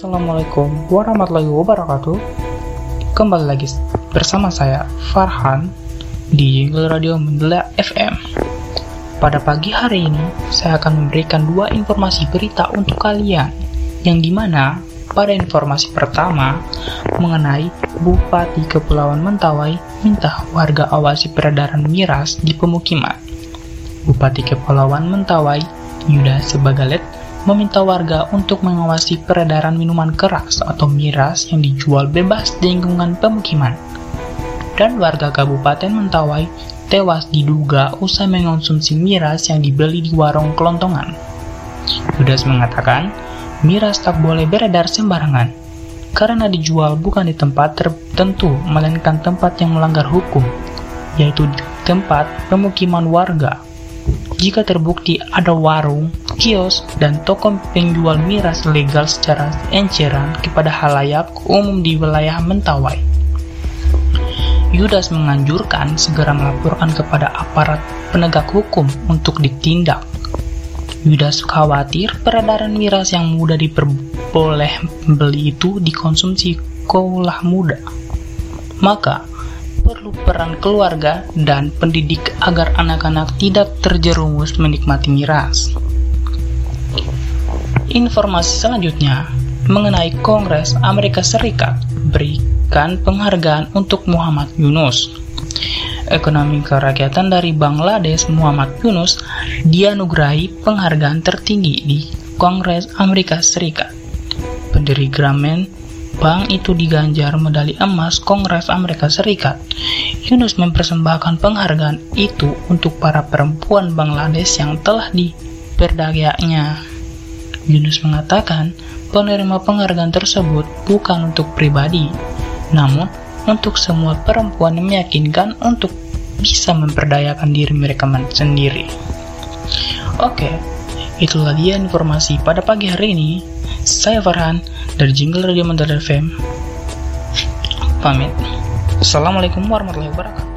Assalamualaikum warahmatullahi wabarakatuh. Kembali lagi bersama saya Farhan di Jingle Radio Mendela FM Pada pagi hari ini saya akan memberikan dua informasi berita untuk kalian. Yang di mana pada informasi pertama mengenai Bupati Kepulauan Mentawai minta warga awasi peredaran miras di pemukiman. Bupati Kepulauan Mentawai Yuda Sebagalet meminta warga untuk mengawasi peredaran minuman keras atau miras yang dijual bebas di lingkungan pemukiman. Dan warga Kabupaten Mentawai tewas diduga usai mengonsumsi miras yang dibeli di warung kelontongan. Yudas mengatakan, miras tak boleh beredar sembarangan, karena dijual bukan di tempat tertentu, melainkan tempat yang melanggar hukum, yaitu tempat pemukiman warga. Jika terbukti ada warung, kios, dan toko penjual miras legal secara enceran kepada halayak umum di wilayah Mentawai. Yudas menganjurkan segera melaporkan kepada aparat penegak hukum untuk ditindak. Yudas khawatir peredaran miras yang mudah diperboleh beli itu dikonsumsi kaulah muda. Maka, perlu peran keluarga dan pendidik agar anak-anak tidak terjerumus menikmati miras. Informasi selanjutnya mengenai Kongres Amerika Serikat berikan penghargaan untuk Muhammad Yunus. Ekonomi kerakyatan dari Bangladesh Muhammad Yunus dianugerahi penghargaan tertinggi di Kongres Amerika Serikat. Pendiri Grameen Bank itu diganjar medali emas Kongres Amerika Serikat. Yunus mempersembahkan penghargaan itu untuk para perempuan Bangladesh yang telah diperdagangnya. Yunus mengatakan penerima penghargaan tersebut bukan untuk pribadi, namun untuk semua perempuan yang meyakinkan untuk bisa memperdayakan diri mereka sendiri. Oke, itulah dia informasi pada pagi hari ini. Saya Farhan dari Jingle Radio Mandala FM. Pamit. Assalamualaikum warahmatullahi wabarakatuh.